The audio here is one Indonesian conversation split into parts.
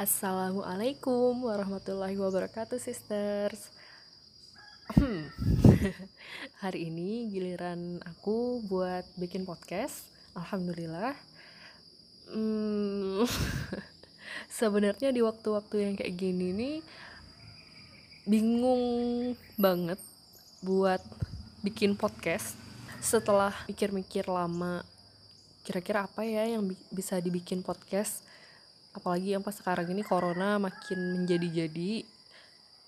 Assalamualaikum warahmatullahi wabarakatuh sisters. Hmm. Hari ini giliran aku buat bikin podcast. Alhamdulillah. Hmm, Sebenarnya di waktu-waktu yang kayak gini nih Bingung banget buat bikin podcast. Setelah mikir-mikir lama Kira-kira apa ya yang bisa dibikin podcast apalagi yang pas sekarang ini corona makin menjadi-jadi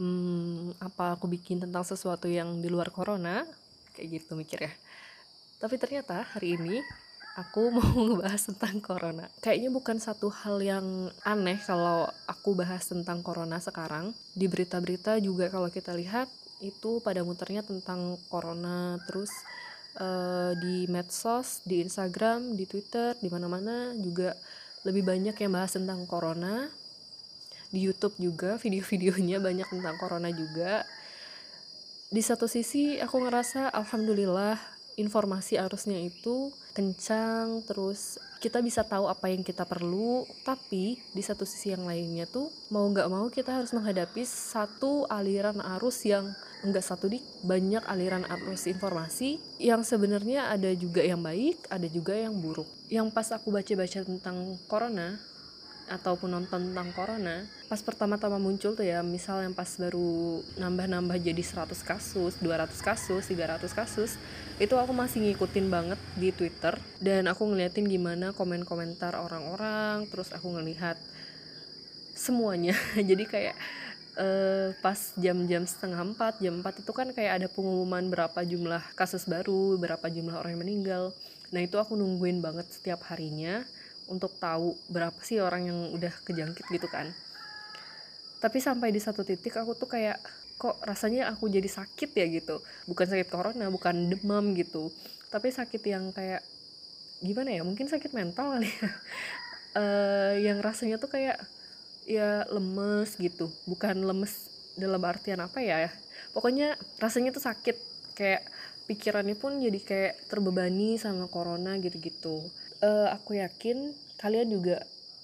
hmm, apa aku bikin tentang sesuatu yang di luar corona kayak gitu mikir ya. Tapi ternyata hari ini aku mau ngebahas tentang corona. Kayaknya bukan satu hal yang aneh kalau aku bahas tentang corona sekarang. Di berita-berita juga kalau kita lihat itu pada muternya tentang corona. Terus uh, di medsos di Instagram di Twitter di mana-mana juga lebih banyak yang bahas tentang corona. Di YouTube juga video-videonya banyak tentang corona juga. Di satu sisi aku ngerasa alhamdulillah informasi arusnya itu kencang terus kita bisa tahu apa yang kita perlu. Tapi di satu sisi yang lainnya tuh mau nggak mau kita harus menghadapi satu aliran arus yang enggak satu di banyak aliran arus informasi yang sebenarnya ada juga yang baik ada juga yang buruk. Yang pas aku baca-baca tentang corona ataupun nonton tentang corona pas pertama-tama muncul tuh ya misal yang pas baru nambah-nambah jadi 100 kasus 200 kasus 300 kasus itu aku masih ngikutin banget di Twitter dan aku ngeliatin gimana komen-komentar orang-orang terus aku ngelihat semuanya. Jadi kayak uh, pas jam-jam setengah empat jam empat itu kan kayak ada pengumuman berapa jumlah kasus baru berapa jumlah orang yang meninggal. Nah itu aku nungguin banget setiap harinya untuk tahu berapa sih orang yang udah kejangkit gitu kan. Tapi sampai di satu titik aku tuh kayak kok rasanya aku jadi sakit ya? gitu. Bukan sakit corona bukan demam gitu. Tapi sakit yang kayak gimana ya mungkin sakit mental kali ya. Uh, yang rasanya tuh kayak ya lemes gitu. Bukan lemes dalam artian apa ya pokoknya rasanya tuh sakit. Kayak pikirannya pun jadi kayak terbebani sama corona gitu-gitu. Uh, aku yakin kalian juga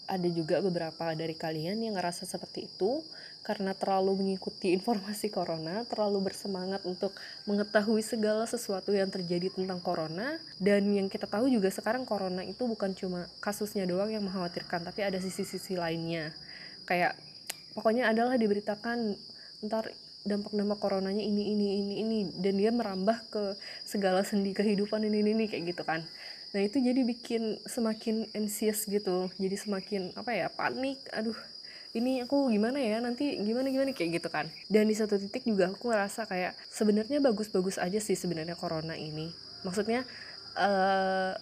ada juga beberapa dari kalian yang ngerasa seperti itu. Karena terlalu mengikuti informasi corona, terlalu bersemangat untuk mengetahui segala sesuatu yang terjadi tentang corona. Dan yang kita tahu juga sekarang corona itu bukan cuma kasusnya doang yang mengkhawatirkan, tapi ada sisi-sisi lainnya kayak pokoknya adalah diberitakan ntar dampak-dampak coronanya ini ini ini ini dan dia merambah ke segala sendi kehidupan ini ini, ini kayak gitu kan. Nah itu jadi bikin semakin anxious gitu jadi semakin apa ya panik aduh ini aku gimana ya nanti gimana gimana kayak gitu kan. Dan di satu titik juga aku ngerasa kayak sebenarnya bagus-bagus aja sih sebenarnya corona ini. Maksudnya uh,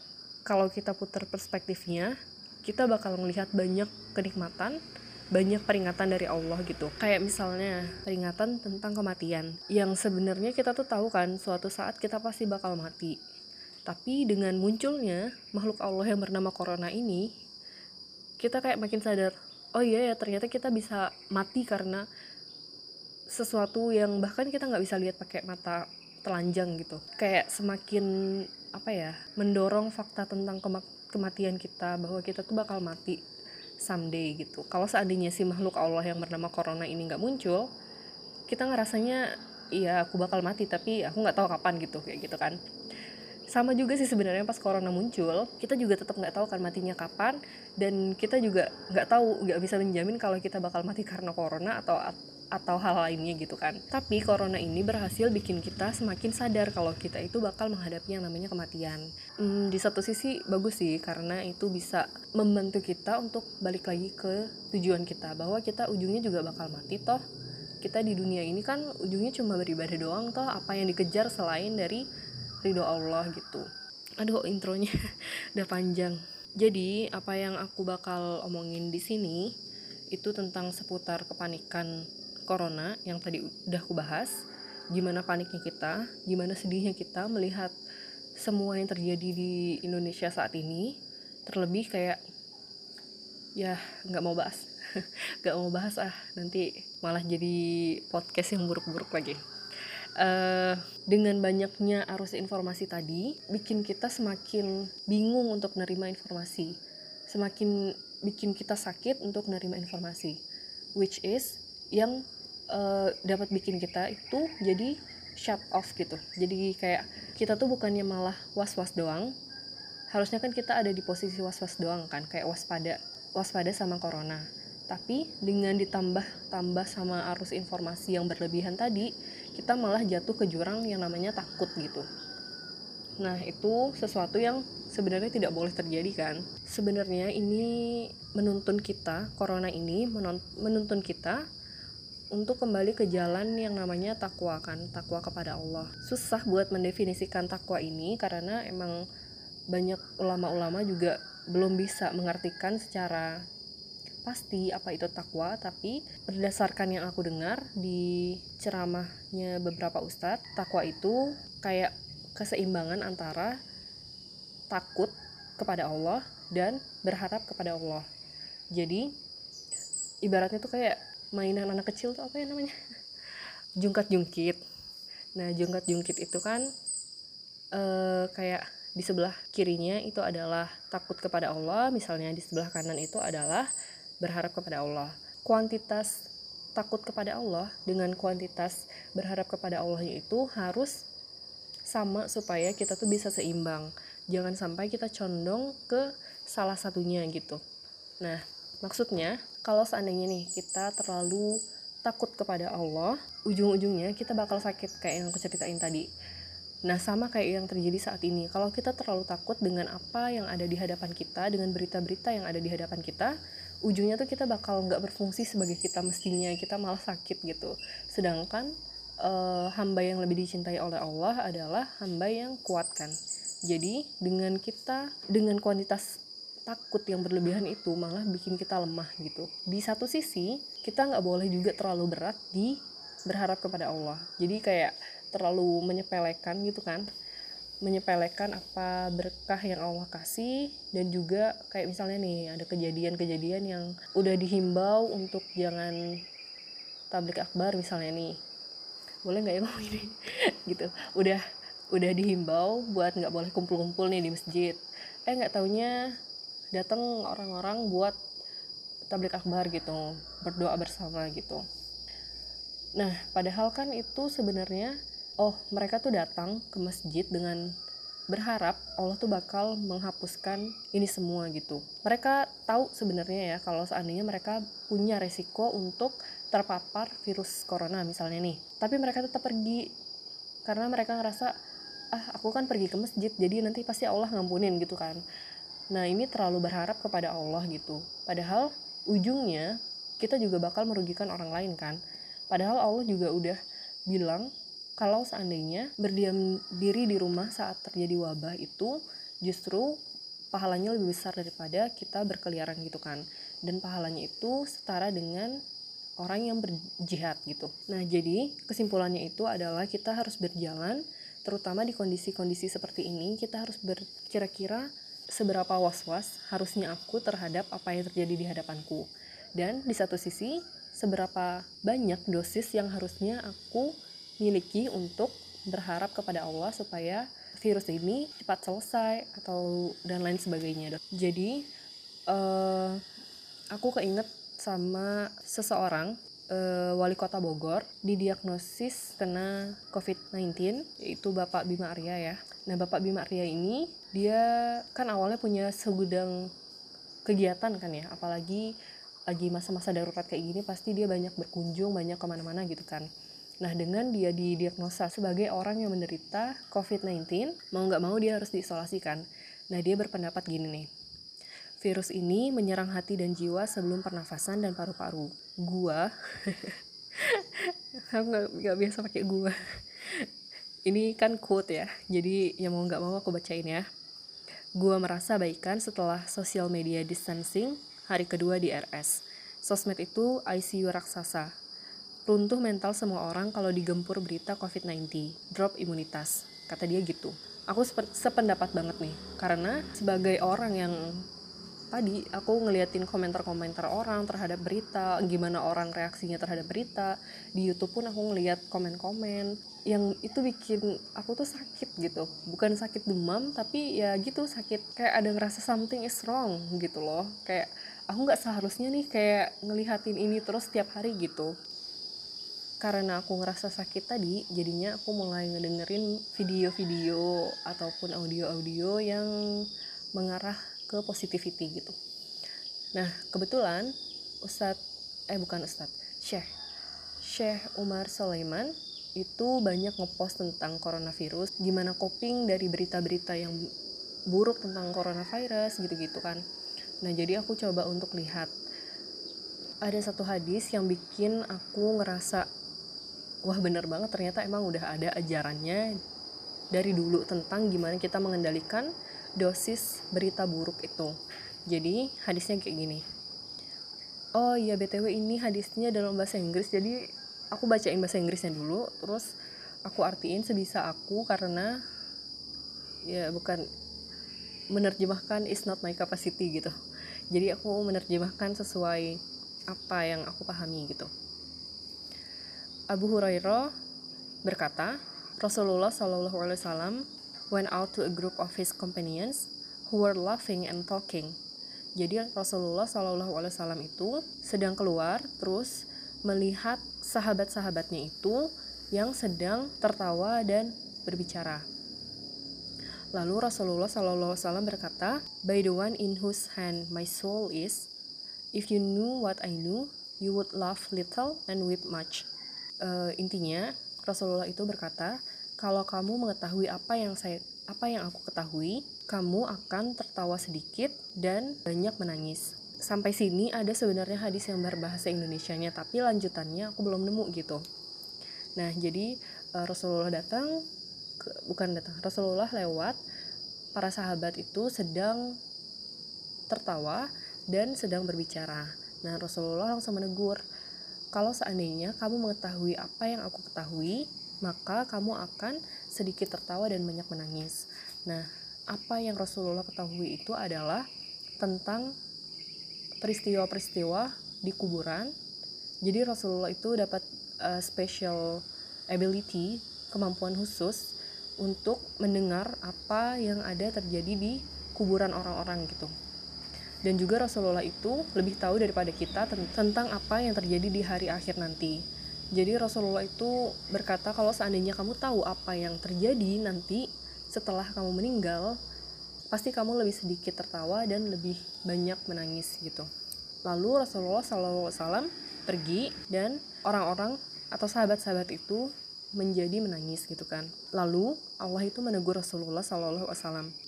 kalau kita putar perspektifnya kita bakal melihat banyak kenikmatan banyak peringatan dari Allah gitu. Kayak misalnya peringatan tentang kematian yang sebenarnya kita tuh tahu kan suatu saat kita pasti bakal mati. Tapi dengan munculnya makhluk Allah yang bernama corona ini kita kayak makin sadar oh iya ya ternyata kita bisa mati karena sesuatu yang bahkan kita nggak bisa lihat pakai mata telanjang gitu. Kayak semakin apa ya mendorong fakta tentang kematian kita bahwa kita tuh bakal mati someday gitu. Kalau seandainya si makhluk Allah yang bernama corona ini nggak muncul kita ngerasanya iya aku bakal mati tapi aku nggak tahu kapan gitu kayak gitu kan. Sama juga sih sebenarnya pas corona muncul kita juga tetap nggak tahu kan matinya kapan dan kita juga nggak tahu nggak bisa menjamin kalau kita bakal mati karena corona atau atau hal lainnya gitu kan. Tapi corona ini berhasil bikin kita semakin sadar kalau kita itu bakal menghadapi yang namanya kematian. Hmm, di satu sisi bagus sih karena itu bisa membantu kita untuk balik lagi ke tujuan kita bahwa kita ujungnya juga bakal mati toh. Kita di dunia ini kan ujungnya cuma beribadah doang toh apa yang dikejar selain dari ridho Allah gitu. Aduh intronya udah panjang. Jadi apa yang aku bakal omongin di sini itu tentang seputar kepanikan corona yang tadi udah aku bahas gimana paniknya kita gimana sedihnya kita melihat semua yang terjadi di Indonesia saat ini terlebih kayak ya nggak mau bahas. Nggak mau bahas ah nanti malah jadi podcast yang buruk-buruk lagi. Uh, dengan banyaknya arus informasi tadi bikin kita semakin bingung untuk menerima informasi. Semakin bikin kita sakit untuk menerima informasi which is yang uh, dapat bikin kita itu jadi shut off gitu. Jadi kayak kita tuh bukannya malah was-was doang. Harusnya kan kita ada di posisi was-was doang kan kayak waspada waspada sama corona. Tapi dengan ditambah tambah sama arus informasi yang berlebihan tadi kita malah jatuh ke jurang yang namanya takut gitu. Nah itu sesuatu yang sebenarnya tidak boleh terjadi kan. Sebenarnya ini menuntun kita corona ini menuntun kita untuk kembali ke jalan yang namanya takwa kan takwa kepada Allah. Susah buat mendefinisikan takwa ini karena emang banyak ulama-ulama juga belum bisa mengartikan secara pasti apa itu takwa tapi berdasarkan yang aku dengar di ceramahnya beberapa ustadz takwa itu kayak keseimbangan antara takut kepada Allah dan berharap kepada Allah. Jadi ibaratnya tuh kayak mainan anak kecil tuh apa ya namanya? Jungkat jungkit nah jungkat jungkit itu kan uh, kayak di sebelah kirinya itu adalah takut kepada Allah misalnya di sebelah kanan itu adalah berharap kepada Allah. Kuantitas takut kepada Allah dengan kuantitas berharap kepada Allah itu harus sama supaya kita tuh bisa seimbang. Jangan sampai kita condong ke salah satunya gitu. Nah maksudnya kalau seandainya nih kita terlalu takut kepada Allah, ujung-ujungnya kita bakal sakit kayak yang aku ceritain tadi. Nah, sama kayak yang terjadi saat ini. Kalau kita terlalu takut dengan apa yang ada di hadapan kita, dengan berita-berita yang ada di hadapan kita, ujungnya tuh kita bakal nggak berfungsi sebagai kita mestinya, kita malah sakit gitu. Sedangkan uh, hamba yang lebih dicintai oleh Allah adalah hamba yang kuat kan. Jadi dengan kita dengan kuantitas takut yang berlebihan itu malah bikin kita lemah gitu. Di satu sisi kita nggak boleh juga terlalu berat di berharap kepada Allah. Jadi kayak terlalu menyepelekan gitu kan. Menyepelekan apa berkah yang Allah kasih dan juga kayak misalnya nih ada kejadian-kejadian yang udah dihimbau untuk jangan tablik akbar misalnya nih. Boleh nggak ya ngomong ini? Gitu. Udah udah dihimbau buat nggak boleh kumpul-kumpul nih di masjid. Eh nggak taunya datang orang-orang buat tablik akbar gitu berdoa bersama gitu nah padahal kan itu sebenarnya oh mereka tuh datang ke masjid dengan berharap Allah tuh bakal menghapuskan ini semua gitu. Mereka tahu sebenarnya ya kalau seandainya mereka punya resiko untuk terpapar virus corona misalnya nih. Tapi mereka tetap pergi karena mereka ngerasa ah aku kan pergi ke masjid jadi nanti pasti Allah ngampunin gitu kan. Nah, ini terlalu berharap kepada Allah gitu. Padahal ujungnya kita juga bakal merugikan orang lain kan. Padahal Allah juga udah bilang kalau seandainya berdiam diri di rumah saat terjadi wabah itu justru pahalanya lebih besar daripada kita berkeliaran gitu kan. Dan pahalanya itu setara dengan orang yang berjihad gitu. Nah, jadi kesimpulannya itu adalah kita harus berjalan terutama di kondisi-kondisi seperti ini kita harus berkira-kira seberapa was-was harusnya aku terhadap apa yang terjadi di hadapanku. Dan di satu sisi, seberapa banyak dosis yang harusnya aku miliki untuk berharap kepada Allah supaya virus ini cepat selesai atau dan lain sebagainya. Jadi uh, aku keinget sama seseorang uh, wali kota Bogor didiagnosis kena COVID-19 yaitu Bapak Bima Arya ya. Nah Bapak Bima Arya ini dia kan awalnya punya segudang kegiatan kan ya apalagi lagi masa-masa darurat kayak gini pasti dia banyak berkunjung banyak ke mana-mana gitu kan. Nah dengan dia didiagnosa sebagai orang yang menderita COVID-19 mau nggak mau dia harus diisolasikan nah dia berpendapat gini nih. Virus ini menyerang hati dan jiwa sebelum pernafasan dan paru-paru. Gua aku nggak biasa pakai gua ini kan quote ya jadi ya mau nggak mau aku bacain ya Gua merasa baikan setelah social media distancing hari kedua di RS. Sosmed itu ICU raksasa. Runtuh mental semua orang kalau digempur berita COVID-19, drop imunitas. Kata dia gitu. Aku sependapat banget nih, karena sebagai orang yang tadi aku ngeliatin komentar-komentar orang terhadap berita, gimana orang reaksinya terhadap berita. Di YouTube pun aku ngeliat komen-komen yang itu bikin aku tuh sakit gitu. Bukan sakit demam, tapi ya gitu sakit kayak ada ngerasa something is wrong gitu loh. Kayak aku nggak seharusnya nih kayak ngelihatin ini terus setiap hari gitu karena aku ngerasa sakit tadi jadinya aku mulai ngedengerin video-video ataupun audio-audio yang mengarah ke positivity gitu. Nah kebetulan Ustadz eh bukan Ustadz Syekh Syekh Umar Sulaiman itu banyak ngepost tentang coronavirus gimana coping dari berita-berita yang buruk tentang coronavirus gitu-gitu kan. Nah jadi aku coba untuk lihat. Ada satu hadis yang bikin aku ngerasa wah bener banget ternyata emang udah ada ajarannya dari dulu tentang gimana kita mengendalikan dosis berita buruk itu. Jadi hadisnya kayak gini. Oh iya btw ini hadisnya dalam bahasa Inggris. Jadi aku bacain bahasa Inggrisnya dulu terus aku artiin sebisa aku karena ya bukan menerjemahkan is not my capacity gitu. Jadi aku menerjemahkan sesuai apa yang aku pahami gitu. Abu Hurairah berkata Rasulullah Shallallahu Alaihi Wasallam went out to a group of his companions who were laughing and talking jadi Rasulullah Shallallahu Alaihi Wasallam itu sedang keluar terus melihat sahabat-sahabatnya itu yang sedang tertawa dan berbicara. Lalu Rasulullah SAW berkata, By the one in whose hand my soul is, if you knew what I knew, you would laugh little and weep much. Uh, intinya, Rasulullah itu berkata, kalau kamu mengetahui apa yang saya apa yang aku ketahui, kamu akan tertawa sedikit dan banyak menangis. Sampai sini ada sebenarnya hadis yang berbahasa Indonesia-nya tapi lanjutannya aku belum nemu gitu. Nah jadi uh, Rasulullah datang ke, bukan datang Rasulullah lewat para sahabat itu sedang tertawa dan sedang berbicara. Nah Rasulullah langsung menegur kalau seandainya kamu mengetahui apa yang aku ketahui maka kamu akan sedikit tertawa dan banyak menangis nah apa yang Rasulullah ketahui itu adalah tentang peristiwa-peristiwa di kuburan. Jadi Rasulullah itu dapat uh, special ability, kemampuan khusus untuk mendengar apa yang ada terjadi di kuburan orang-orang gitu. Dan juga Rasulullah itu lebih tahu daripada kita tentang apa yang terjadi di hari akhir nanti. Jadi Rasulullah itu berkata kalau seandainya kamu tahu apa yang terjadi nanti setelah kamu meninggal, pasti kamu lebih sedikit tertawa dan lebih banyak menangis gitu. Lalu Rasulullah SAW pergi dan orang-orang atau sahabat-sahabat itu menjadi menangis gitu kan. Lalu Allah itu menegur Rasulullah SAW,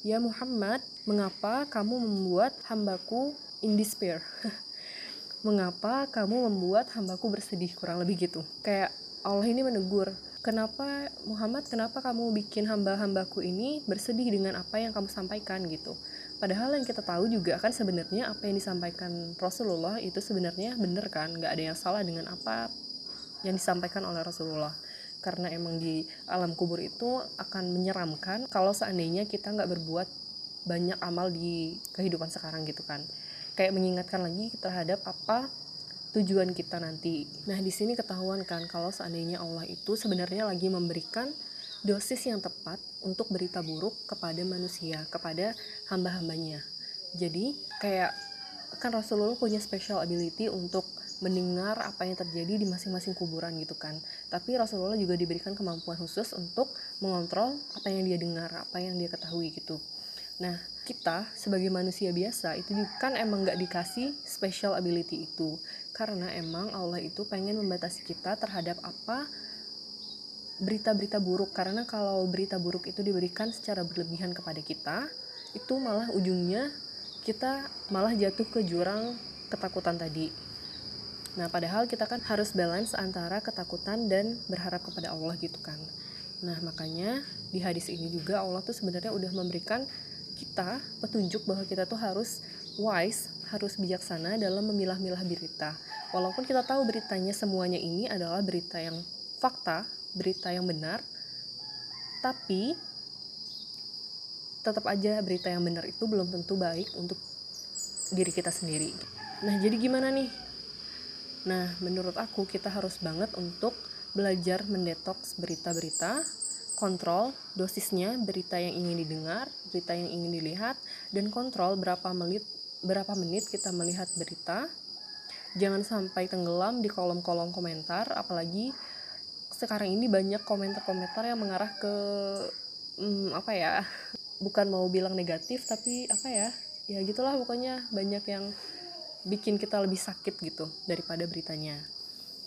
Ya Muhammad, mengapa kamu membuat hambaku in despair? mengapa kamu membuat hambaku bersedih? Kurang lebih gitu? Kayak Allah ini menegur, kenapa Muhammad kenapa kamu bikin hamba-hambaku ini bersedih dengan apa yang kamu sampaikan? Gitu. Padahal yang kita tahu juga kan sebenarnya apa yang disampaikan Rasulullah itu sebenarnya benar kan? Nggak ada yang salah dengan apa yang disampaikan oleh Rasulullah. Karena emang di alam kubur itu akan menyeramkan kalau seandainya kita nggak berbuat banyak amal di kehidupan sekarang gitu kan kayak mengingatkan lagi terhadap apa tujuan kita nanti. Nah, di sini ketahuan kan kalau seandainya Allah itu sebenarnya lagi memberikan dosis yang tepat untuk berita buruk kepada manusia, kepada hamba-hambanya. Jadi, kayak kan Rasulullah punya special ability untuk mendengar apa yang terjadi di masing-masing kuburan gitu kan. Tapi Rasulullah juga diberikan kemampuan khusus untuk mengontrol apa yang dia dengar, apa yang dia ketahui gitu. Nah, kita sebagai manusia biasa itu kan emang gak dikasih special ability itu. Karena emang Allah itu pengen membatasi kita terhadap apa? Berita-berita buruk. Karena kalau berita buruk itu diberikan secara berlebihan kepada kita itu malah ujungnya kita malah jatuh ke jurang ketakutan tadi. Nah padahal kita kan harus balance antara ketakutan dan berharap kepada Allah gitu kan. Nah makanya di hadis ini juga Allah tuh sebenarnya udah memberikan kita petunjuk bahwa kita tuh harus wise harus bijaksana dalam memilah-milah berita. Walaupun kita tahu beritanya semuanya ini adalah berita yang fakta, berita yang benar, tapi tetap aja berita yang benar itu belum tentu baik untuk diri kita sendiri. Nah, jadi gimana nih? Nah, menurut aku kita harus banget untuk belajar mendetoks berita-berita, kontrol dosisnya berita yang ingin didengar, berita yang ingin dilihat, dan kontrol berapa menit berapa menit kita melihat berita. Jangan sampai tenggelam di kolom-kolom komentar apalagi sekarang ini banyak komentar-komentar yang mengarah ke hmm, apa ya bukan mau bilang negatif tapi apa ya ya gitulah pokoknya banyak yang bikin kita lebih sakit gitu daripada beritanya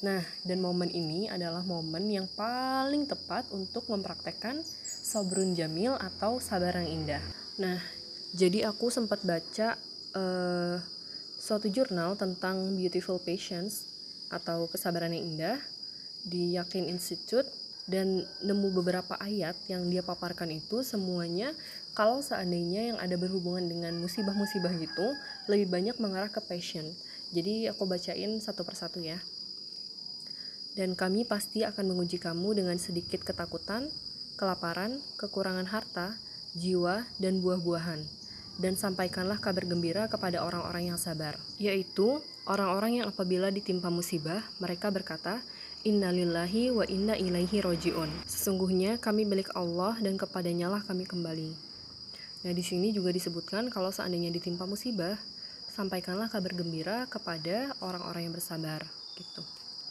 nah dan momen ini adalah momen yang paling tepat untuk mempraktekkan sobrun jamil atau sabar yang indah. Nah jadi aku sempat baca uh, suatu jurnal tentang beautiful patience atau kesabaran yang indah di Yakin Institute dan nemu beberapa ayat yang dia paparkan itu semuanya kalau seandainya yang ada berhubungan dengan musibah-musibah gitu lebih banyak mengarah ke passion. Jadi aku bacain satu persatu ya dan kami pasti akan menguji kamu dengan sedikit ketakutan, kelaparan, kekurangan harta, jiwa, dan buah-buahan dan sampaikanlah kabar gembira kepada orang-orang yang sabar, yaitu orang-orang yang apabila ditimpa musibah, mereka berkata, Innalillahi wa inna ilaihi roji'un. Sesungguhnya kami milik Allah dan kepadanya lah kami kembali. Nah, di sini juga disebutkan kalau seandainya ditimpa musibah, sampaikanlah kabar gembira kepada orang-orang yang bersabar.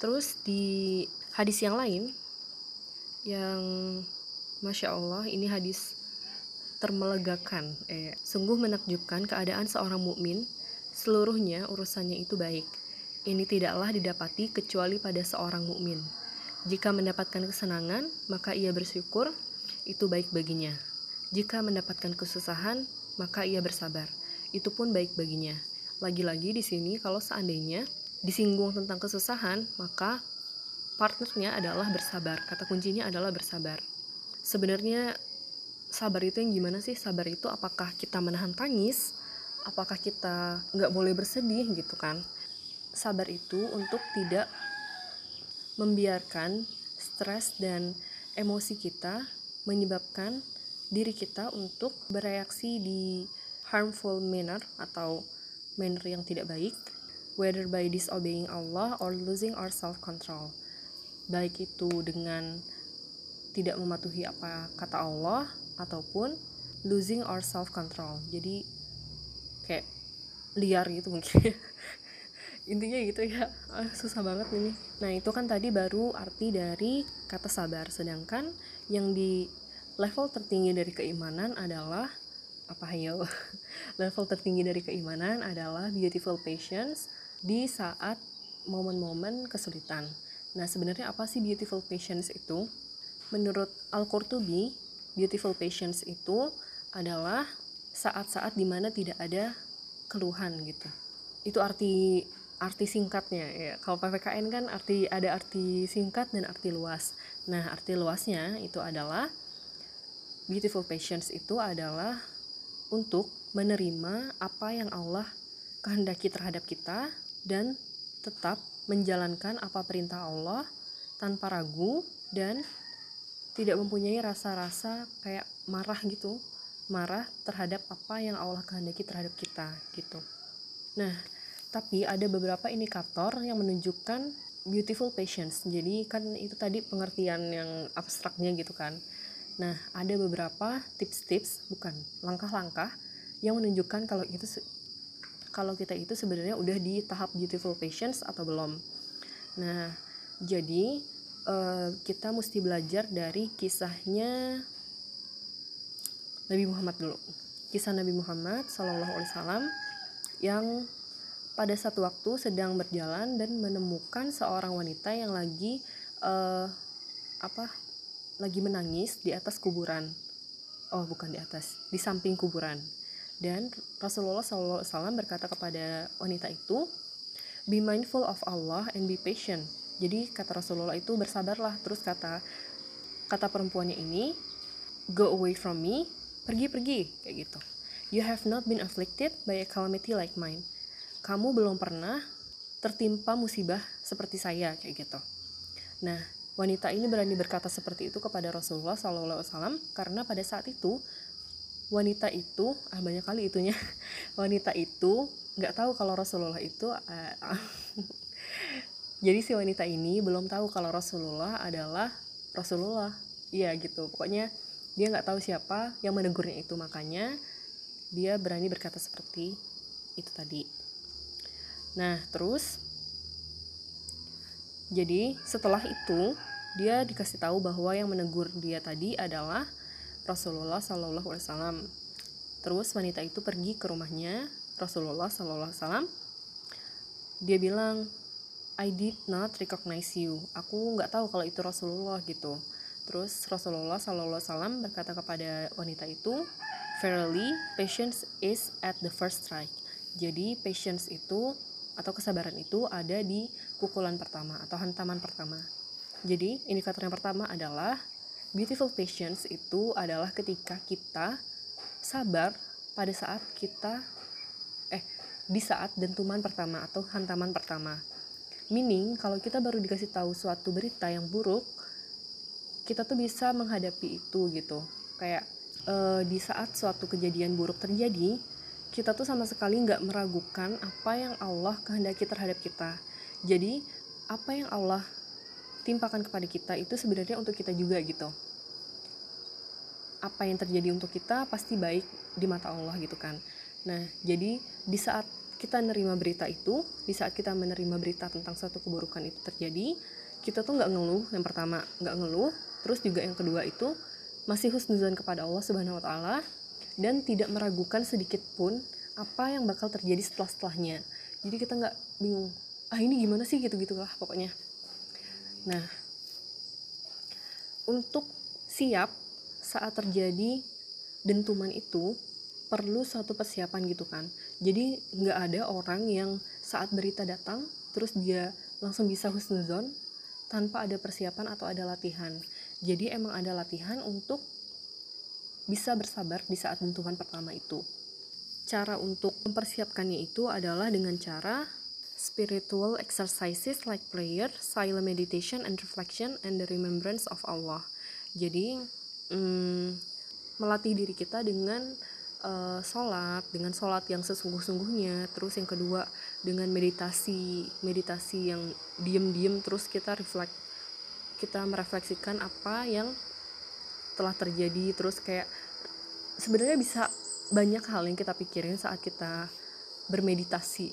Terus di hadis yang lain yang Masya Allah ini hadis termelegakan. Eh, sungguh menakjubkan keadaan seorang mukmin, seluruhnya urusannya itu baik. Ini tidaklah didapati kecuali pada seorang mukmin. Jika mendapatkan kesenangan, maka ia bersyukur, itu baik baginya. Jika mendapatkan kesusahan, maka ia bersabar. Itu pun baik baginya. Lagi-lagi di sini kalau seandainya disinggung tentang kesusahan, maka partnernya adalah bersabar. Kata kuncinya adalah bersabar. Sebenarnya sabar itu yang gimana sih sabar itu apakah kita menahan tangis apakah kita nggak boleh bersedih gitu kan sabar itu untuk tidak membiarkan stres dan emosi kita menyebabkan diri kita untuk bereaksi di harmful manner atau manner yang tidak baik whether by disobeying Allah or losing our self control baik itu dengan tidak mematuhi apa kata Allah ataupun losing our self control jadi kayak liar gitu mungkin. Intinya gitu ya. Ah, susah banget ini. Nah itu kan tadi baru arti dari kata sabar. Sedangkan yang di level tertinggi dari keimanan adalah apa hayo? Level tertinggi dari keimanan adalah beautiful patience di saat momen-momen kesulitan. Nah sebenarnya apa sih beautiful patience itu? Menurut Al-Qurtubi beautiful patience itu adalah saat-saat di mana tidak ada keluhan gitu. Itu arti arti singkatnya ya. Kalau ppkn kan arti ada arti singkat dan arti luas. Nah arti luasnya itu adalah beautiful patience itu adalah untuk menerima apa yang Allah kehendaki terhadap kita dan tetap menjalankan apa perintah Allah tanpa ragu dan tidak mempunyai rasa-rasa kayak marah gitu. Marah terhadap apa yang Allah kehendaki terhadap kita gitu. Nah tapi ada beberapa indikator yang menunjukkan beautiful patience. Jadi kan itu tadi pengertian yang abstraknya gitu kan. Nah ada beberapa tips-tips bukan langkah-langkah yang menunjukkan kalau itu kalau kita itu sebenarnya udah di tahap beautiful patience atau belum. Nah jadi uh, kita mesti belajar dari kisahnya Nabi Muhammad dulu. Kisah Nabi Muhammad Shallallahu Alaihi Wasallam yang pada satu waktu sedang berjalan dan menemukan seorang wanita yang lagi uh, apa lagi menangis di atas kuburan. Oh bukan di atas di samping kuburan dan Rasulullah SAW berkata kepada wanita itu be mindful of Allah and be patient. Jadi kata Rasulullah itu bersabarlah. Terus kata kata perempuannya ini go away from me pergi pergi kayak gitu. You have not been afflicted by a calamity like mine. Kamu belum pernah tertimpa musibah seperti saya kayak gitu. Nah wanita ini berani berkata seperti itu kepada Rasulullah SAW karena pada saat itu wanita itu ah banyak kali itunya. Wanita itu nggak tahu kalau Rasulullah itu uh, jadi si wanita ini belum tahu kalau Rasulullah adalah Rasulullah. Iya gitu. Pokoknya dia nggak tahu siapa yang menegurnya itu. Makanya dia berani berkata seperti itu tadi. Nah terus jadi setelah itu dia dikasih tahu bahwa yang menegur dia tadi adalah Rasulullah Shallallahu Alaihi Wasallam. Terus wanita itu pergi ke rumahnya Rasulullah Shallallahu Alaihi Wasallam. Dia bilang I did not recognize you. Aku nggak tahu kalau itu Rasulullah gitu. Terus Rasulullah Shallallahu Alaihi Wasallam berkata kepada wanita itu verily patience is at the first strike. Jadi patience itu atau kesabaran itu ada di pukulan pertama atau hantaman pertama. Jadi indikator yang pertama adalah beautiful patience itu adalah ketika kita sabar pada saat kita eh di saat dentuman pertama atau hantaman pertama Meaning, kalau kita baru dikasih tahu suatu berita yang buruk, kita tuh bisa menghadapi itu gitu. Kayak e, di saat suatu kejadian buruk terjadi, kita tuh sama sekali nggak meragukan apa yang Allah kehendaki terhadap kita. Jadi, apa yang Allah timpakan kepada kita itu sebenarnya untuk kita juga gitu. Apa yang terjadi untuk kita pasti baik di mata Allah gitu kan. Nah, jadi di saat kita nerima berita itu di saat kita menerima berita tentang suatu keburukan itu terjadi kita tuh nggak ngeluh yang pertama nggak ngeluh terus juga yang kedua itu masih husnuzan kepada Allah Subhanahu Wa Taala dan tidak meragukan sedikit pun apa yang bakal terjadi setelah setelahnya jadi kita nggak bingung ah ini gimana sih gitu gitulah pokoknya nah untuk siap saat terjadi dentuman itu perlu suatu persiapan gitu kan. Jadi nggak ada orang yang saat berita datang terus dia langsung bisa husnuzon tanpa ada persiapan atau ada latihan. Jadi emang ada latihan untuk bisa bersabar di saat bentukan pertama itu. Cara untuk mempersiapkannya itu adalah dengan cara spiritual exercises like prayer, silent meditation and reflection and the remembrance of Allah. Jadi hmm, melatih diri kita dengan uh, sholat dengan sholat yang sesungguh-sungguhnya terus yang kedua dengan meditasi meditasi yang diem-diem terus kita reflect kita merefleksikan apa yang telah terjadi terus kayak sebenarnya bisa banyak hal yang kita pikirin saat kita bermeditasi.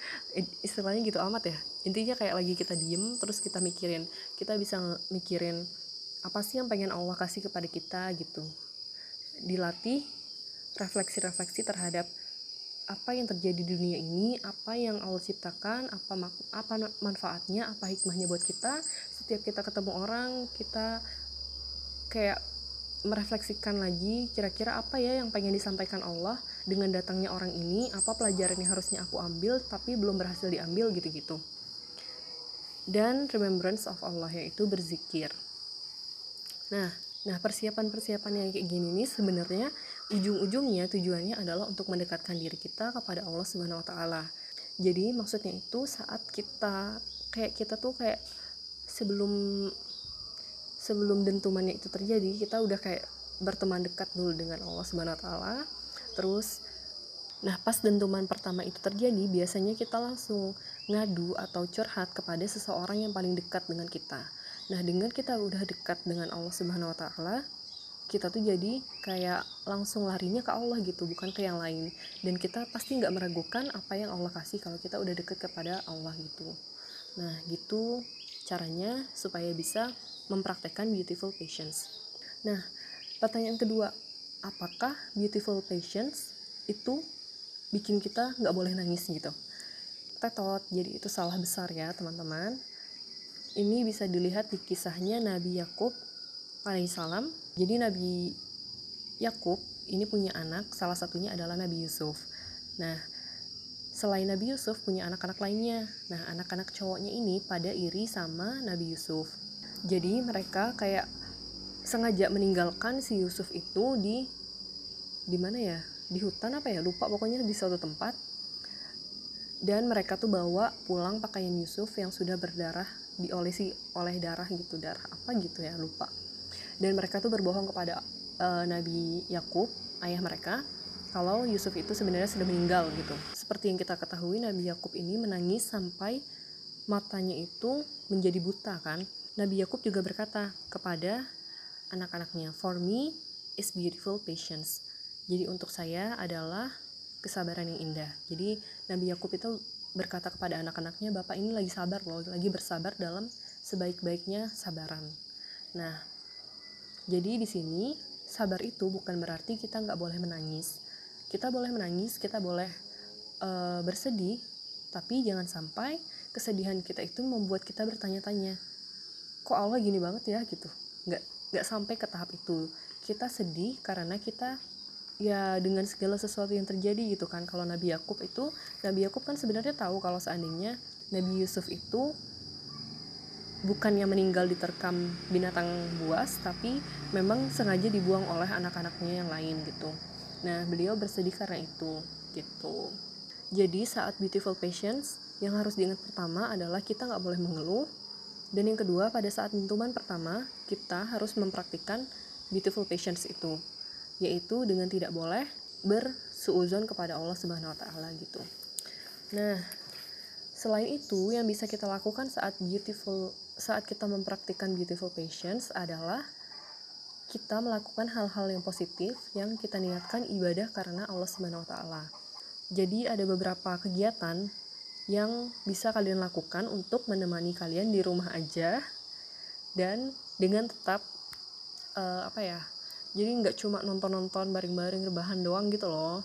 Istilahnya gitu amat ya. Intinya kayak lagi kita diem terus kita mikirin kita bisa mikirin apa sih yang pengen Allah kasih kepada kita gitu. Dilatih refleksi-refleksi terhadap apa yang terjadi di dunia ini, apa yang Allah ciptakan, apa apa manfaatnya, apa hikmahnya buat kita. Setiap kita ketemu orang, kita kayak merefleksikan lagi kira-kira apa ya yang pengen disampaikan Allah dengan datangnya orang ini, apa pelajaran yang harusnya aku ambil tapi belum berhasil diambil gitu-gitu. Dan remembrance of Allah yaitu berzikir. Nah, nah persiapan-persiapan yang kayak gini nih sebenarnya ujung-ujungnya tujuannya adalah untuk mendekatkan diri kita kepada Allah Subhanahu wa taala. Jadi maksudnya itu saat kita kayak kita tuh kayak sebelum sebelum dentumannya itu terjadi, kita udah kayak berteman dekat dulu dengan Allah Subhanahu wa taala. Terus. Nah pas dentuman pertama itu terjadi, biasanya kita langsung ngadu atau curhat kepada seseorang yang paling dekat dengan kita. Nah, dengan kita udah dekat dengan Allah Subhanahu wa taala, kita tuh jadi kayak langsung larinya ke Allah gitu bukan ke yang lain. Dan kita pasti nggak meragukan apa yang Allah kasih kalau kita udah deket kepada Allah gitu. Nah gitu caranya supaya bisa mempraktekkan beautiful patience. Nah pertanyaan kedua apakah beautiful patience itu bikin kita nggak boleh nangis gitu? Tetot jadi itu salah besar ya teman-teman. Ini bisa dilihat di kisahnya Nabi Yakub alaihissalam jadi Nabi Yakub ini punya anak salah satunya adalah Nabi Yusuf. Nah selain Nabi Yusuf punya anak-anak lainnya. Nah anak-anak cowoknya ini pada iri sama Nabi Yusuf. Jadi mereka kayak sengaja meninggalkan si Yusuf itu di di mana ya? Di hutan apa ya? Lupa pokoknya di suatu tempat. Dan mereka tuh bawa pulang pakaian Yusuf yang sudah berdarah diolesi oleh darah gitu. Darah apa gitu ya? Lupa. Dan mereka tuh berbohong kepada uh, Nabi Yakub ayah mereka kalau Yusuf itu sebenarnya sudah meninggal gitu. Seperti yang kita ketahui Nabi Yakub ini menangis sampai matanya itu menjadi buta kan? Nabi Yakub juga berkata kepada anak-anaknya for me is beautiful patience jadi untuk saya adalah kesabaran yang indah. Jadi Nabi Yakub itu berkata kepada anak-anaknya, Bapak ini lagi sabar loh, lagi bersabar dalam sebaik-baiknya sabaran. Nah, jadi di sini sabar itu bukan berarti kita nggak boleh menangis. Kita boleh menangis, kita boleh uh, bersedih, tapi jangan sampai kesedihan kita itu membuat kita bertanya-tanya, kok Allah gini banget ya gitu. Nggak nggak sampai ke tahap itu. Kita sedih karena kita ya dengan segala sesuatu yang terjadi gitu kan. Kalau Nabi Yakub itu Nabi Yakub kan sebenarnya tahu kalau seandainya Nabi Yusuf itu bukannya meninggal diterkam binatang buas tapi memang sengaja dibuang oleh anak-anaknya yang lain gitu. Nah beliau bersedih karena itu gitu. Jadi saat beautiful patience yang harus diingat pertama adalah kita nggak boleh mengeluh. Dan yang kedua pada saat mintuman pertama kita harus mempraktikkan beautiful patience itu yaitu dengan tidak boleh bersuuzon kepada Allah Subhanahu wa taala gitu. Nah, selain itu yang bisa kita lakukan saat beautiful saat kita mempraktikkan beautiful patience adalah kita melakukan hal-hal yang positif yang kita niatkan ibadah karena Allah Subhanahu wa taala. Jadi ada beberapa kegiatan yang bisa kalian lakukan untuk menemani kalian di rumah aja dan dengan tetap uh, apa ya jadi nggak cuma nonton-nonton bareng-bareng rebahan doang gitu loh.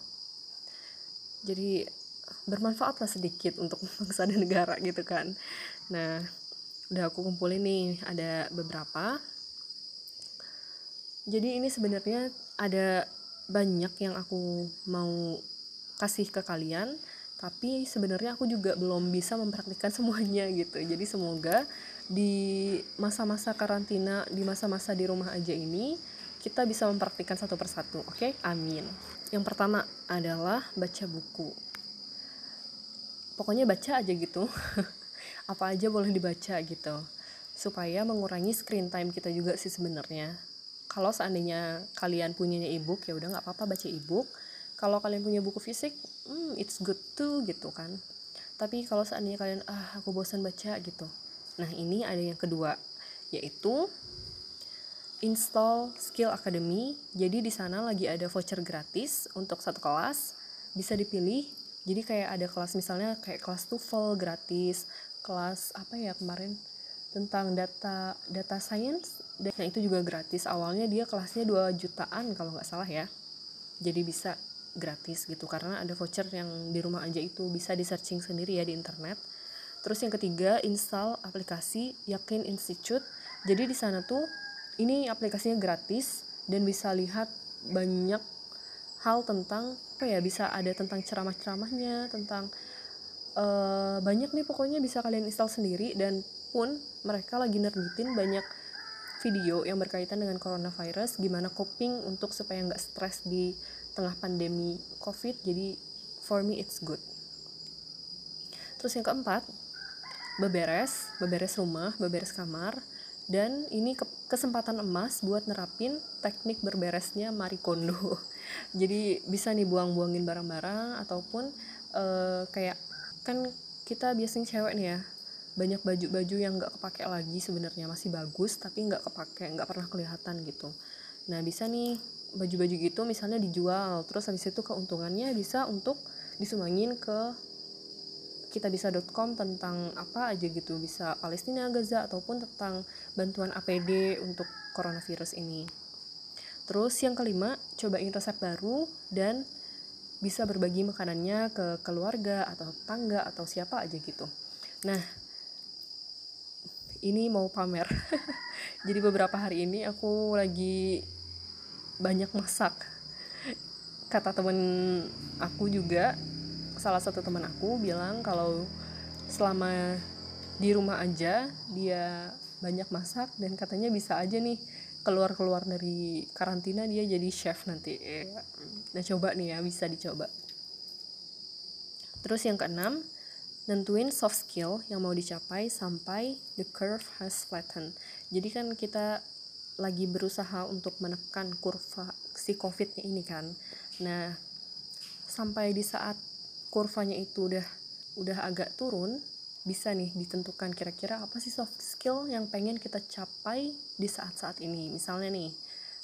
Jadi bermanfaat lah sedikit untuk bangsa dan negara gitu kan. Nah udah aku kumpulin nih ada beberapa. Jadi ini sebenarnya ada banyak yang aku mau kasih ke kalian tapi sebenarnya aku juga belum bisa mempraktikkan semuanya gitu. Jadi semoga di masa-masa karantina di masa-masa di rumah aja ini kita bisa mempraktikkan satu persatu. Oke, okay? amin. Yang pertama adalah baca buku. Pokoknya baca aja gitu. Apa aja boleh dibaca gitu. Supaya mengurangi screen time kita juga sih sebenarnya. Kalau seandainya kalian punyanya ebook ya udah nggak apa-apa baca ebook. Kalau kalian punya buku fisik, hmm, it's good too gitu kan. Tapi kalau seandainya kalian ah aku bosan baca gitu. Nah, ini ada yang kedua yaitu install Skill Academy. Jadi di sana lagi ada voucher gratis untuk satu kelas, bisa dipilih. Jadi kayak ada kelas misalnya kayak kelas TOEFL gratis, kelas apa ya kemarin tentang data data science dan yang itu juga gratis. Awalnya dia kelasnya 2 jutaan kalau nggak salah ya. Jadi bisa gratis gitu karena ada voucher yang di rumah aja itu bisa di searching sendiri ya di internet. Terus yang ketiga, install aplikasi Yakin Institute. Jadi di sana tuh ini aplikasinya gratis dan bisa lihat banyak hal tentang apa ya bisa ada tentang ceramah-ceramahnya tentang uh, banyak nih pokoknya bisa kalian install sendiri dan pun mereka lagi nerbitin banyak video yang berkaitan dengan coronavirus gimana coping untuk supaya nggak stres di tengah pandemi covid. Jadi for me it's good. Terus yang keempat beberes beberes rumah beberes kamar dan ini ke kesempatan emas buat nerapin teknik berberesnya Marie Kondo jadi bisa nih buang-buangin barang-barang ataupun uh, kayak kan kita biasanya cewek nih ya banyak baju-baju yang nggak kepake lagi sebenarnya masih bagus tapi nggak kepake nggak pernah kelihatan gitu. Nah bisa nih baju-baju gitu misalnya dijual terus habis itu keuntungannya bisa untuk disumbangin ke kita bisa.com tentang apa aja gitu. Bisa Palestina Gaza ataupun tentang bantuan APD untuk coronavirus ini. Terus yang kelima cobain resep baru dan bisa berbagi makanannya ke keluarga atau tangga atau siapa aja gitu. Nah ini mau pamer. Jadi beberapa hari ini aku lagi banyak masak. Kata temen aku juga salah satu teman aku bilang kalau selama di rumah aja dia banyak masak dan katanya bisa aja nih keluar-keluar dari karantina dia jadi chef nanti. Nah coba nih ya bisa dicoba. Terus yang keenam nentuin soft skill yang mau dicapai sampai the curve has flattened. Jadi kan kita lagi berusaha untuk menekan kurva si covid ini kan. Nah sampai di saat kurvanya itu udah udah agak turun bisa nih ditentukan kira-kira apa sih soft skill yang pengen kita capai di saat-saat ini. Misalnya nih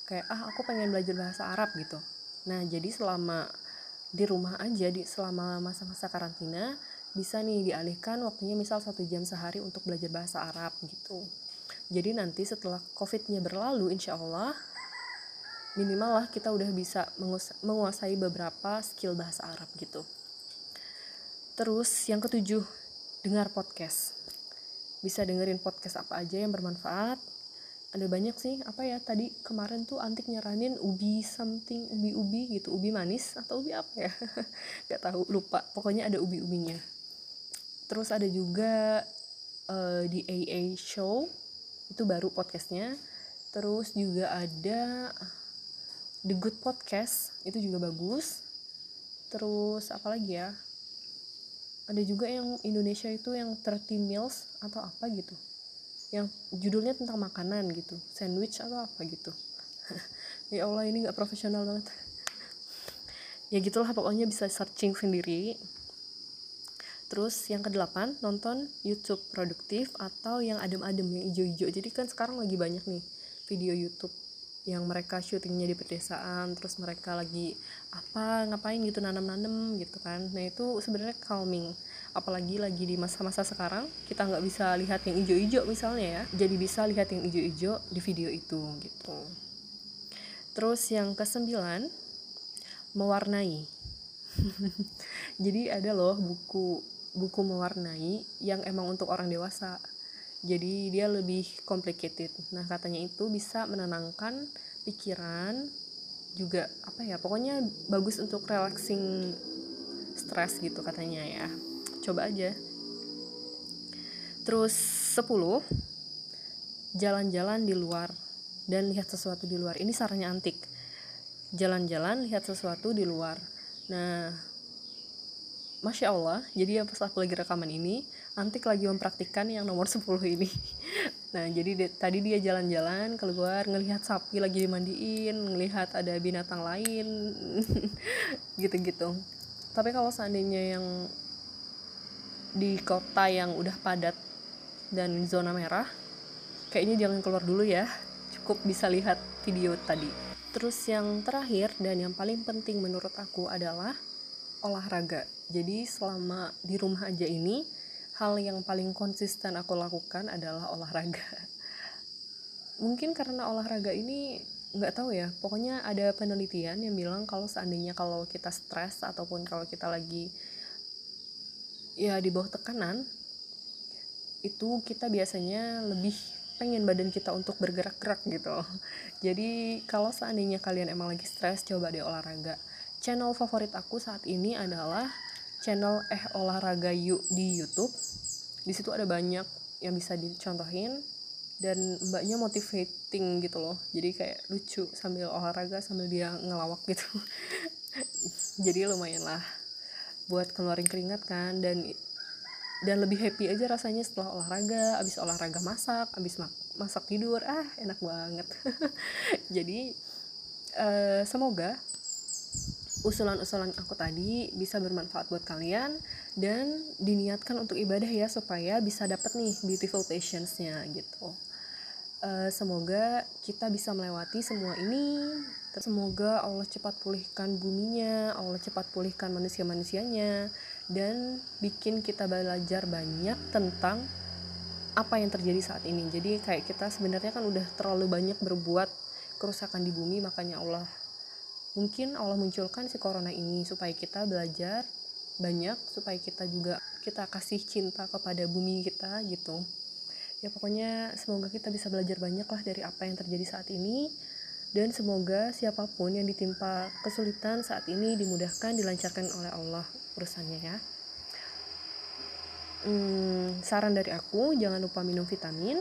kayak ah aku pengen belajar bahasa Arab gitu. Nah jadi selama di rumah aja di selama masa-masa karantina bisa nih dialihkan waktunya misal satu jam sehari untuk belajar bahasa Arab gitu. Jadi nanti setelah covidnya berlalu insya Allah minimal lah kita udah bisa menguasai beberapa skill bahasa Arab gitu terus yang ketujuh dengar podcast. Bisa dengerin podcast apa aja yang bermanfaat. Ada banyak sih apa ya tadi kemarin tuh antik nyaranin ubi something ubi ubi gitu ubi manis atau ubi apa ya? Nggak tahu lupa. Pokoknya ada ubi ubinya terus ada juga uh, di AA show itu baru podcastnya. Terus juga ada The Good Podcast itu juga bagus. Terus apa lagi ya ada juga yang Indonesia itu yang 30 meals atau apa gitu. Yang judulnya tentang makanan gitu. Sandwich atau apa gitu. Ya Allah ini nggak profesional banget. Ya gitulah pokoknya bisa searching sendiri. Terus yang kedelapan nonton YouTube produktif atau yang adem-adem yang ijo-ijo. Jadi kan sekarang lagi banyak nih video YouTube yang mereka syutingnya di pedesaan terus mereka lagi apa ngapain gitu nanam-nanam gitu kan. Nah itu sebenarnya calming. Apalagi lagi di masa-masa sekarang kita nggak bisa lihat yang hijau-hijau misalnya ya. Jadi bisa lihat yang hijau-hijau di video itu gitu. Terus yang kesembilan mewarnai. Jadi ada loh buku buku mewarnai yang emang untuk orang dewasa jadi dia lebih complicated. Nah katanya itu bisa menenangkan pikiran juga apa ya pokoknya bagus untuk relaxing stres gitu katanya ya. Coba aja. Terus 10 jalan-jalan di luar dan lihat sesuatu di luar. Ini sarannya antik. Jalan-jalan lihat sesuatu di luar. Nah Masya Allah, jadi ya pas aku lagi rekaman ini, Antik lagi mempraktikkan yang nomor 10 ini. Nah, jadi de- tadi dia jalan-jalan keluar, ngelihat sapi lagi dimandiin, ngelihat ada binatang lain, gitu-gitu. Tapi kalau seandainya yang di kota yang udah padat dan zona merah kayaknya jangan keluar dulu ya cukup bisa lihat video tadi terus yang terakhir dan yang paling penting menurut aku adalah olahraga jadi selama di rumah aja ini hal yang paling konsisten aku lakukan adalah olahraga. Mungkin karena olahraga ini nggak tahu ya pokoknya ada penelitian yang bilang kalau seandainya kalau kita stres ataupun kalau kita lagi ya di bawah tekanan itu kita biasanya lebih pengen badan kita untuk bergerak-gerak gitu. Jadi kalau seandainya kalian emang lagi stres coba deh olahraga. Channel favorit aku saat ini adalah channel eh olahraga yuk di YouTube. Di situ ada banyak yang bisa dicontohin dan mbaknya motivating gitu loh. Jadi kayak lucu sambil olahraga sambil dia ngelawak gitu. Jadi lumayan lah buat keluarin keringat kan dan dan lebih happy aja rasanya setelah olahraga. Abis olahraga masak abis mak masak tidur ah enak banget. Jadi uh, semoga usulan-usulan aku tadi bisa bermanfaat buat kalian dan diniatkan untuk ibadah ya supaya bisa dapat nih beautiful patience-nya gitu. Uh, semoga kita bisa melewati semua ini Semoga Allah cepat pulihkan buminya, Allah cepat pulihkan manusia-manusianya, dan bikin kita belajar banyak tentang apa yang terjadi saat ini. Jadi kayak kita sebenarnya kan udah terlalu banyak berbuat kerusakan di bumi, makanya Allah mungkin Allah munculkan si corona ini supaya kita belajar banyak, supaya kita juga kita kasih cinta kepada bumi kita gitu. Ya pokoknya semoga kita bisa belajar banyak lah dari apa yang terjadi saat ini dan semoga siapa pun yang ditimpa kesulitan saat ini dimudahkan dilancarkan oleh Allah urusannya ya. Hmm, saran dari aku jangan lupa minum vitamin.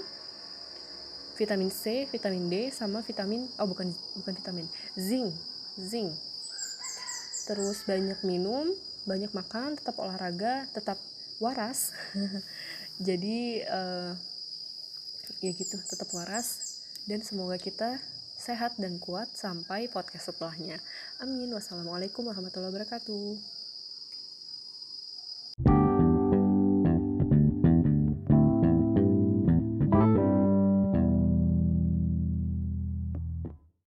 Vitamin C, vitamin D sama vitamin oh bukan bukan vitamin zinc zinc terus banyak minum banyak makan tetap olahraga tetap waras jadi uh, ya gitu tetap waras dan semoga kita sehat dan kuat sampai podcast setelahnya. Amin. Wassalamualaikum warahmatullahi wabarakatuh.